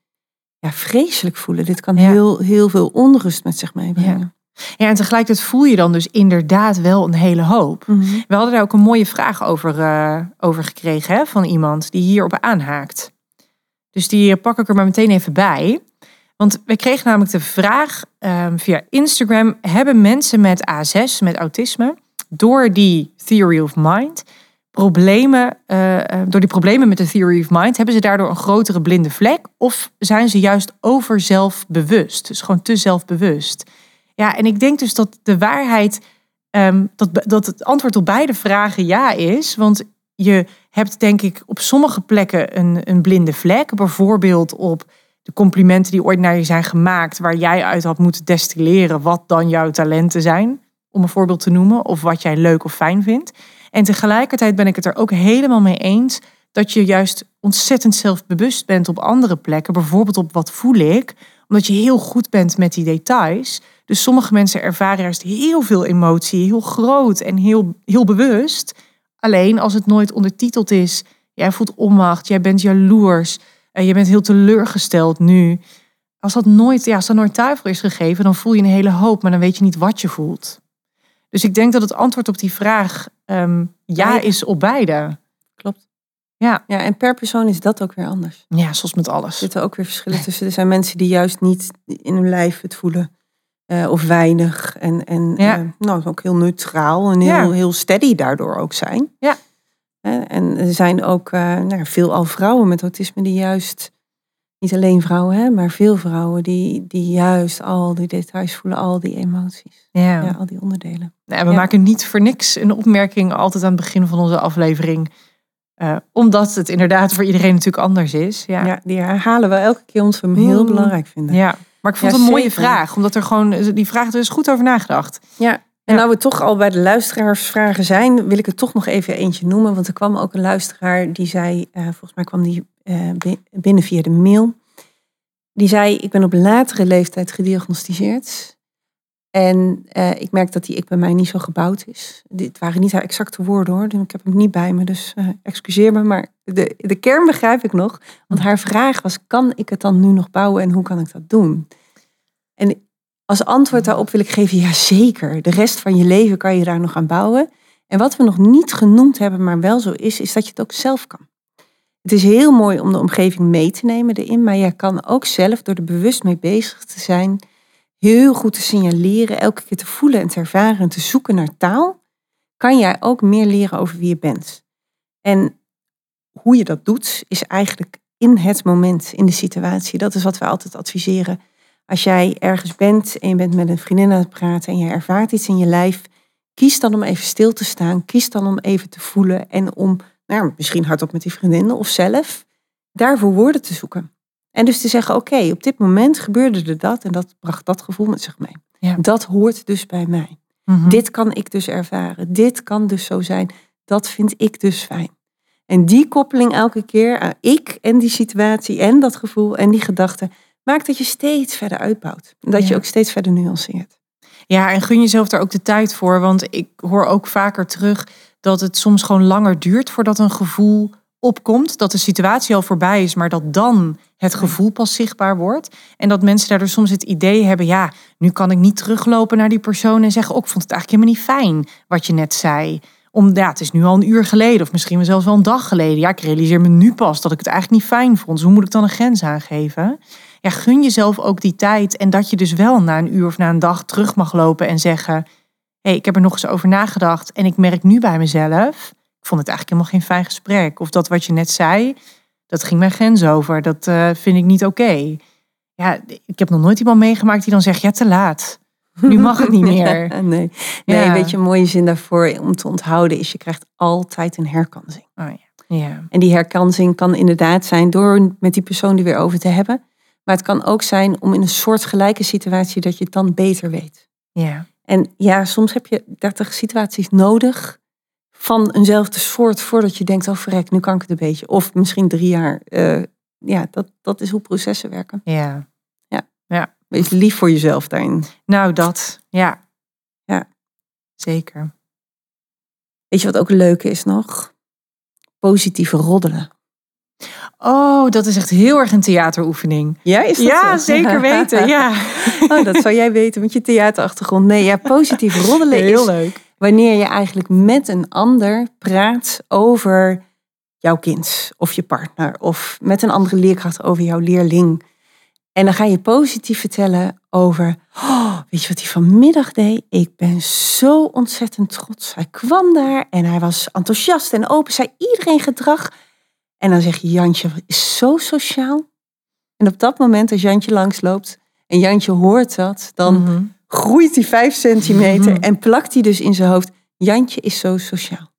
ja, vreselijk voelen. Dit kan Ja. heel, heel veel onrust met zich meebrengen. ja, en tegelijkertijd voel je dan dus inderdaad wel een hele hoop. Mhm. We hadden daar ook een mooie vraag over, eh, over gekregen hè, van iemand die hierop aanhaakt. Dus die pak ik er maar meteen even bij. Want we kregen namelijk de vraag ehm, via Instagram: hebben mensen met A6, met autisme, door die theory of mind, problemen, eh, eh, door die problemen met de theory of mind, hebben ze daardoor een grotere blinde vlek? Of zijn ze juist over zelfbewust? Dus gewoon te zelfbewust. Ja, en ik denk dus dat de waarheid, ehm, dat, dat het antwoord op beide vragen ja is. Want je hebt denk ik op sommige plekken een, een blinde vlek. Bijvoorbeeld op de complimenten die ooit naar je zijn gemaakt, waar jij uit had moeten destilleren wat dan jouw talenten zijn, om een voorbeeld te noemen, of wat jij leuk of fijn vindt. En tegelijkertijd ben ik het er ook helemaal mee eens dat je juist ontzettend zelfbewust bent op andere plekken, bijvoorbeeld op wat voel ik, omdat je heel goed bent met die details. Dus sommige mensen ervaren juist heel veel emotie, heel groot en heel, heel bewust. Alleen als het nooit ondertiteld is, jij voelt onmacht, jij bent jaloers, en je bent heel teleurgesteld nu. Als dat nooit, ja, als dat nooit thuis is gegeven, dan voel je een hele hoop, maar dan weet je niet wat je voelt. Dus ik denk dat het antwoord op die vraag ehm, ja is op beide. Klopt. Ja. ja, en per persoon is dat ook weer anders. Ja, zoals met Er alles. zitten ook weer verschillen tussen. Er zijn mensen die juist niet in hun lijf het voelen. eh, of weinig. En, en Ja. eh, nou, ook heel neutraal en heel, Ja. heel steady daardoor ook zijn. Ja. En er zijn ook uh, nou, veelal vrouwen met autisme die juist, niet alleen vrouwen, hè, maar veel vrouwen die, die juist al die details voelen, al die emoties. Ja. Ja, al die onderdelen. Nou, we Ja. maken niet voor niks een opmerking altijd aan het begin van onze aflevering. Eh, omdat het inderdaad voor iedereen natuurlijk anders is. Ja. Ja. die herhalen we elke keer ons we hem heel Mm. belangrijk vinden. Ja. Maar ik vond Ja, het een mooie zeker. vraag. Omdat er gewoon, die vraag, er is goed over nagedacht. Ja, en nou we toch al bij de luisteraarsvragen zijn, wil ik er toch nog even eentje noemen. Want er kwam ook een luisteraar die zei, eh, volgens mij kwam die eh, bi- binnen via de mail. Die zei, ik ben op latere leeftijd gediagnosticeerd. En eh, ik merk dat die ik bij mij niet zo gebouwd is. Dit waren niet haar exacte woorden hoor. Ik heb hem niet bij me, dus eh, excuseer me. Maar de, de kern begrijp ik nog. Want haar vraag was, kan ik het dan nu nog bouwen en hoe kan ik dat doen? En als antwoord daarop wil ik geven, ja zeker. De rest van je leven kan je daar nog aan bouwen. En wat we nog niet genoemd hebben, maar wel zo is, is dat je het ook zelf kan. Het is heel mooi om de omgeving mee te nemen erin, maar jij kan ook zelf, door er bewust mee bezig te zijn, heel goed te signaleren, elke keer te voelen en te ervaren en te zoeken naar taal, kan jij ook meer leren over wie je bent. En hoe je dat doet, is eigenlijk in het moment, in de situatie. Dat is wat we altijd adviseren. Als jij ergens bent en je bent met een vriendin aan het praten en je ervaart iets in je lijf, kies dan om even stil te staan. Kies dan om even te voelen en om, nou, misschien hardop met die vriendin of zelf, daarvoor woorden te zoeken. En dus te zeggen, oké, op dit moment gebeurde er dat en dat bracht dat gevoel met zich mee. Ja. Dat hoort dus bij mij. Mhm. Dit kan ik dus ervaren. Dit kan dus zo zijn. Dat vind ik dus fijn. En die koppeling elke keer aan ik en die situatie en dat gevoel en die gedachte maakt dat je steeds verder uitbouwt. En dat je ook steeds verder nuanceert. Ja, en gun jezelf daar ook de tijd voor. Want ik hoor ook vaker terug dat het soms gewoon langer duurt voordat een gevoel opkomt. Dat de situatie al voorbij is, maar dat dan het gevoel pas zichtbaar wordt. En dat mensen daardoor soms het idee hebben, ja, nu kan ik niet teruglopen naar die persoon en zeggen, oh, ik vond het eigenlijk helemaal niet fijn wat je net zei. Om, ja, het is nu al een uur geleden of misschien zelfs wel een dag geleden. Ja, ik realiseer me nu pas dat ik het eigenlijk niet fijn vond. Dus hoe moet ik dan een grens aangeven? Ja, gun jezelf ook die tijd en dat je dus wel na een uur of na een dag terug mag lopen en zeggen, hé, hey, ik heb er nog eens over nagedacht en ik merk nu bij mezelf, ik vond het eigenlijk helemaal geen fijn gesprek. Of dat wat je net zei, dat ging mijn grens over. Dat eh, vind ik niet oké. Ja, ik heb nog nooit iemand meegemaakt die dan zegt, ja, te laat. Nu mag het niet meer. Nee, nee Ja. weet je, een mooie zin daarvoor om te onthouden is, je krijgt altijd een herkansing. Oh, ja. Ja. En die herkansing kan inderdaad zijn door met die persoon er weer over te hebben. Maar het kan ook zijn om in een soortgelijke situatie dat je het dan beter weet. ja. En ja, soms heb je 30 situaties nodig van eenzelfde soort voordat je denkt, oh verrek, nu kan ik het een beetje. Of misschien drie jaar. Eh, ja, dat, dat is hoe processen werken. ja. Wees lief voor jezelf daarin. Nou, dat. Ja. Ja. Zeker. Weet je wat ook leuk is nog? Positieve roddelen. Oh, dat is echt heel erg een theateroefening. Ja, is Ja, zeker weten. Ja. Oh, dat zou jij weten met je theaterachtergrond. Nee, ja, positief roddelen is Heel leuk. Wanneer je eigenlijk met een ander praat over jouw kind of je partner of met een andere leerkracht over jouw leerling. En dan ga je positief vertellen over, oh, weet je wat hij vanmiddag deed? Ik ben zo ontzettend trots. Hij kwam daar en hij was enthousiast en open, zei iedereen gedrag. En dan zeg je, Jantje is zo sociaal. En op dat moment, als Jantje langsloopt en Jantje hoort dat, dan Mhm. Groeit hij vijf centimeter Mhm. en plakt hij dus in zijn hoofd. Jantje is zo sociaal.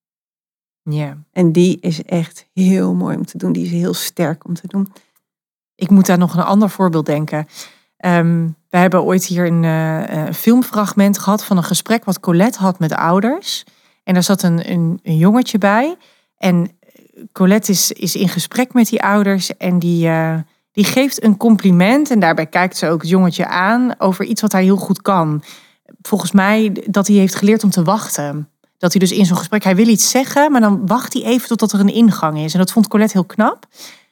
Ja. En die is echt heel mooi om te doen. Die is heel sterk om te doen. Ik moet daar nog een ander voorbeeld denken. Ehm, we hebben ooit hier een eh, een filmfragment gehad van een gesprek wat Colette had met ouders. En daar zat een, een, een jongetje bij. En Colette is, is in gesprek met die ouders en die, eh, die geeft een compliment. En daarbij kijkt ze ook het jongetje aan over iets wat hij heel goed kan. Volgens mij dat hij heeft geleerd om te wachten. Dat hij dus in zo'n gesprek, hij wil iets zeggen, maar dan wacht hij even totdat er een ingang is. En dat vond Colette heel knap.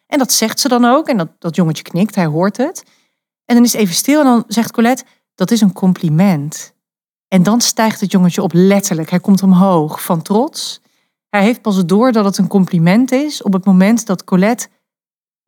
En dat zegt ze dan ook. En dat, dat jongetje knikt, hij hoort het. En dan is het even stil en dan zegt Colette, dat is een compliment. En dan stijgt het jongetje op letterlijk. Hij komt omhoog van trots. Hij heeft pas door dat het een compliment is op het moment dat Colette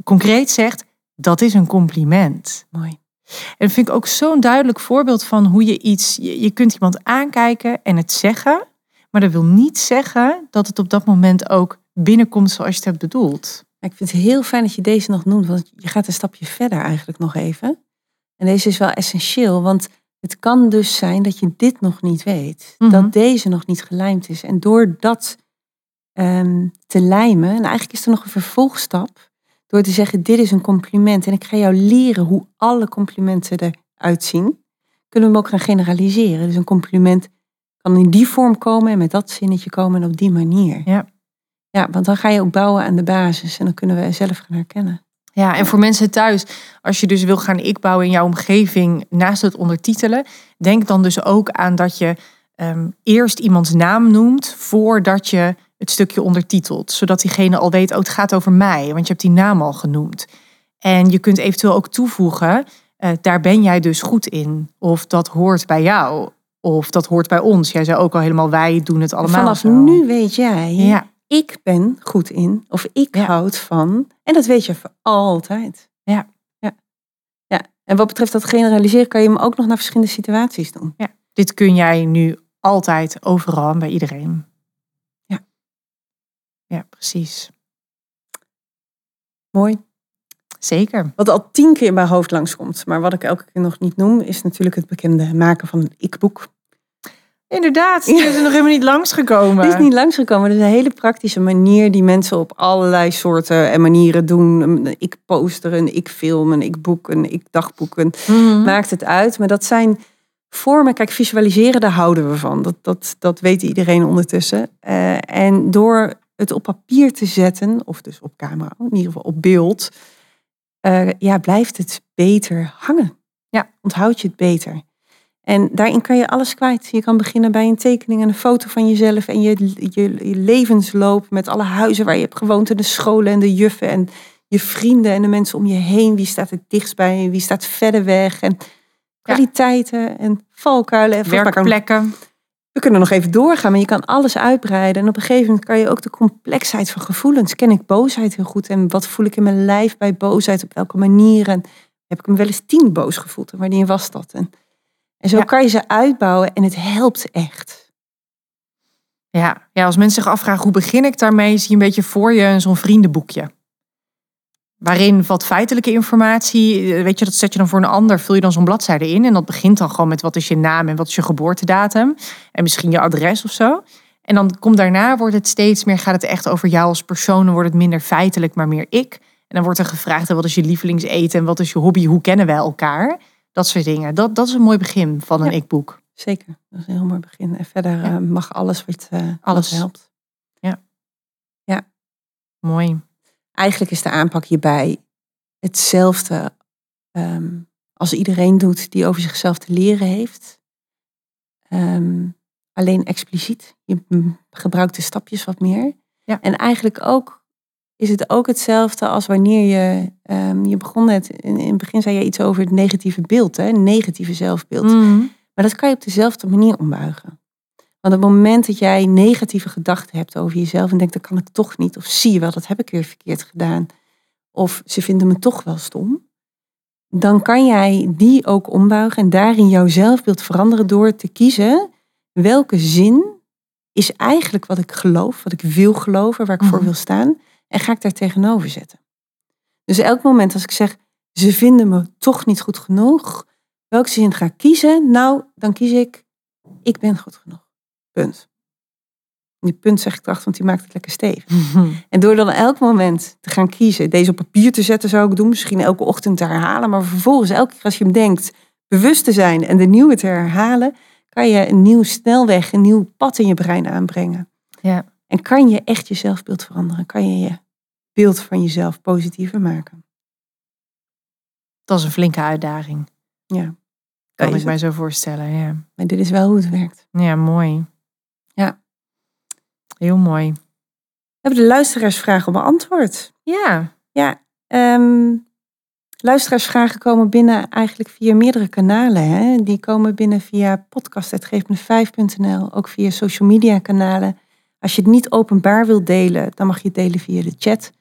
concreet zegt, dat is een compliment. Mooi. En dat vind ik ook zo'n duidelijk voorbeeld van hoe je iets, je, je kunt iemand aankijken en het zeggen, maar dat wil niet zeggen dat het op dat moment ook binnenkomt zoals je het hebt bedoeld. Ik vind het heel fijn dat je deze nog noemt. Want je gaat een stapje verder eigenlijk nog even. En deze is wel essentieel. Want het kan dus zijn dat je dit nog niet weet. Mhm. Dat deze nog niet gelijmd is. En door dat ehm, te lijmen. En eigenlijk is er nog een vervolgstap. Door te zeggen, dit is een compliment. En ik ga jou leren hoe alle complimenten eruit zien. Kunnen we hem ook gaan generaliseren. Dus een compliment kan in die vorm komen. En met dat zinnetje komen en op die manier. Ja. Ja, want dan ga je ook bouwen aan de basis. En dan kunnen we zelf gaan herkennen. Ja, en voor mensen thuis, als je dus wil gaan ik bouwen in jouw omgeving naast het ondertitelen, denk dan dus ook aan dat je ehm, eerst iemands naam noemt voordat je het stukje ondertitelt. Zodat diegene al weet, oh het gaat over mij, want je hebt die naam al genoemd. En je kunt eventueel ook toevoegen, eh, daar ben jij dus goed in. Of dat hoort bij jou. Of dat hoort bij ons. Jij zei ook al helemaal, wij doen het allemaal Vanaf zo. nu weet jij, Ja, ik ben goed in. Of ik Ja. houd van. En dat weet je voor altijd. Ja. ja. Ja. En wat betreft dat generaliseren kan je hem ook nog naar verschillende situaties doen. dit kun jij nu altijd, overal en bij iedereen. Ja. Precies. Mooi. Zeker. Wat al tien keer in mijn hoofd langskomt, maar wat ik elke keer nog niet noem, is natuurlijk het bekende maken van een ik-boek. Inderdaad, die is er nog helemaal niet langsgekomen. Die is niet langsgekomen. Dat is een hele praktische manier die mensen op allerlei soorten en manieren doen. Ik posteren, ik filmen, ik boeken, ik dagboeken. Mhm. Maakt het uit. Maar dat zijn vormen. Kijk, visualiseren, daar houden we van. Dat, dat, dat weet iedereen ondertussen. Eh, en door het op papier te zetten, of dus op camera, in ieder geval op beeld, eh, ja, blijft het beter hangen. Ja. Onthoud je het beter. En daarin kan je alles kwijt. Je kan beginnen bij een tekening en een foto van jezelf en je, je, je levensloop met alle huizen waar je hebt gewoond en de scholen en de juffen en je vrienden en de mensen om je heen. Wie staat het dichtst bij je, wie staat verder weg en kwaliteiten en valkuilen. En Werkplekken. We kunnen nog even doorgaan, maar je kan alles uitbreiden. En op een gegeven moment kan je ook de complexheid van gevoelens. Ken ik boosheid heel goed en wat voel ik in mijn lijf bij boosheid? Op welke manieren? Heb ik me wel eens tien boos gevoeld en wanneer was dat? En, en zo Ja. kan je ze uitbouwen en het helpt echt. Ja. ja, als mensen zich afvragen hoe begin ik daarmee, zie je een beetje voor je zo'n vriendenboekje. Waarin wat feitelijke informatie, eh, weet je, dat zet je dan voor een ander, vul je dan zo'n bladzijde in. En dat begint dan gewoon met wat is je naam en wat is je geboortedatum. En misschien je adres of zo. En dan komt daarna, wordt het steeds meer, gaat het echt over jou als persoon. Dan wordt het minder feitelijk, maar meer ik. En dan wordt er gevraagd, en wat is je lievelingseten en wat is je hobby, hoe kennen wij elkaar? Dat soort dingen. Dat, dat is een mooi begin van een Ja. ik-boek. Zeker, dat is een heel mooi begin. En verder Ja. eh, mag alles wat, eh Alles. alles helpt. Mooi. Eigenlijk is de aanpak hierbij hetzelfde ehm, als iedereen doet die over zichzelf te leren heeft. Ehm, alleen expliciet. Je gebruikt de stapjes wat meer. Ja. En eigenlijk ook is het ook hetzelfde als wanneer je... ehm, je begon net, in, in het begin zei je iets over het negatieve beeld. Hè? Negatieve zelfbeeld. Mhm. Maar dat kan je op dezelfde manier ombuigen. Want op het moment dat jij negatieve gedachten hebt over jezelf en denkt, dat kan ik toch niet. Of zie je wel, dat heb ik weer verkeerd gedaan. Of ze vinden me toch wel stom. Dan kan jij die ook ombuigen en daarin jouw zelfbeeld veranderen door te kiezen welke zin is eigenlijk wat ik geloof, wat ik wil geloven, waar ik voor Mhm. wil staan. En ga ik daar tegenover zetten. Dus elk moment als ik zeg, ze vinden me toch niet goed genoeg. Welke zin ga ik kiezen? Nou, dan kies ik, ik ben goed genoeg. Punt. Die punt zeg ik erachter, want die maakt het lekker stevig. En door dan elk moment te gaan kiezen, deze op papier te zetten zou ik doen, misschien elke ochtend te herhalen, maar vervolgens elke keer als je hem denkt bewust te zijn en de nieuwe te herhalen, kan je een nieuw snelweg, een nieuw pad in je brein aanbrengen. Ja. En kan je echt je zelfbeeld veranderen? Kan je je beeld van jezelf positiever maken? Dat is een flinke uitdaging. Ja. Kan is ik het. mij zo voorstellen. Ja, Maar dit is wel hoe het werkt. ja mooi. Heel mooi. Hebben de luisteraarsvragen beantwoord. Ja, Ja, ehm, luisteraarsvragen komen binnen eigenlijk via meerdere kanalen. Hè? Die komen binnen via podcast.geefme5.nl, ook via social media kanalen. Als je het niet openbaar wilt delen, dan mag je het delen via de chat.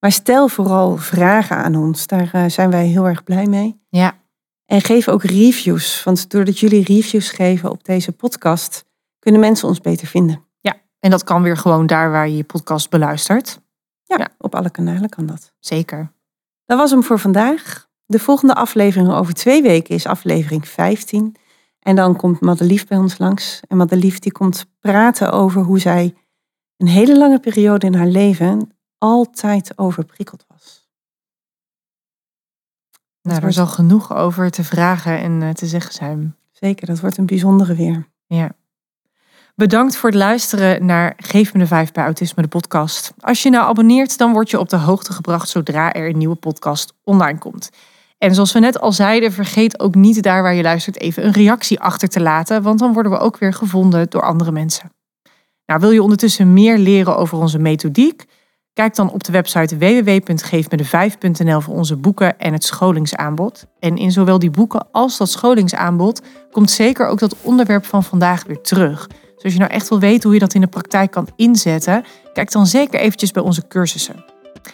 Maar stel vooral vragen aan ons, daar eh, zijn wij heel erg blij mee. ja, En geef ook reviews, want doordat jullie reviews geven op deze podcast, kunnen mensen ons beter vinden. En dat kan weer gewoon daar waar je je podcast beluistert. Ja, Ja. op alle kanalen kan dat. Zeker. Dat was hem voor vandaag. De volgende aflevering over twee weken is aflevering 15. En dan komt Madelief bij ons langs. En Madelief die komt praten over hoe zij een hele lange periode in haar leven altijd overprikkeld was. Nou, er wordt- zal genoeg over te vragen en eh, te zeggen zijn. Zeker, dat wordt een bijzondere weer. Ja. Bedankt voor het luisteren naar Geef me de Vijf bij Autisme, de podcast. Als je nou abonneert, dan word je op de hoogte gebracht zodra er een nieuwe podcast online komt. En zoals we net al zeiden, vergeet ook niet daar waar je luistert even een reactie achter te laten, want dan worden we ook weer gevonden door andere mensen. Nou, wil je ondertussen meer leren over onze methodiek? Kijk dan op de website www.geefmede5.nl voor onze boeken en het scholingsaanbod. En in zowel die boeken als dat scholingsaanbod komt zeker ook dat onderwerp van vandaag weer terug. Dus als je nou echt wil weten hoe je dat in de praktijk kan inzetten, kijk dan zeker eventjes bij onze cursussen.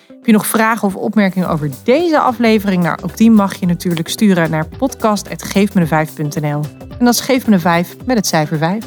Heb je nog vragen of opmerkingen over deze aflevering? Nou, ook die mag je natuurlijk sturen naar podcast.geefmede5.nl. En dat is Geef me de 5 met het cijfer 5.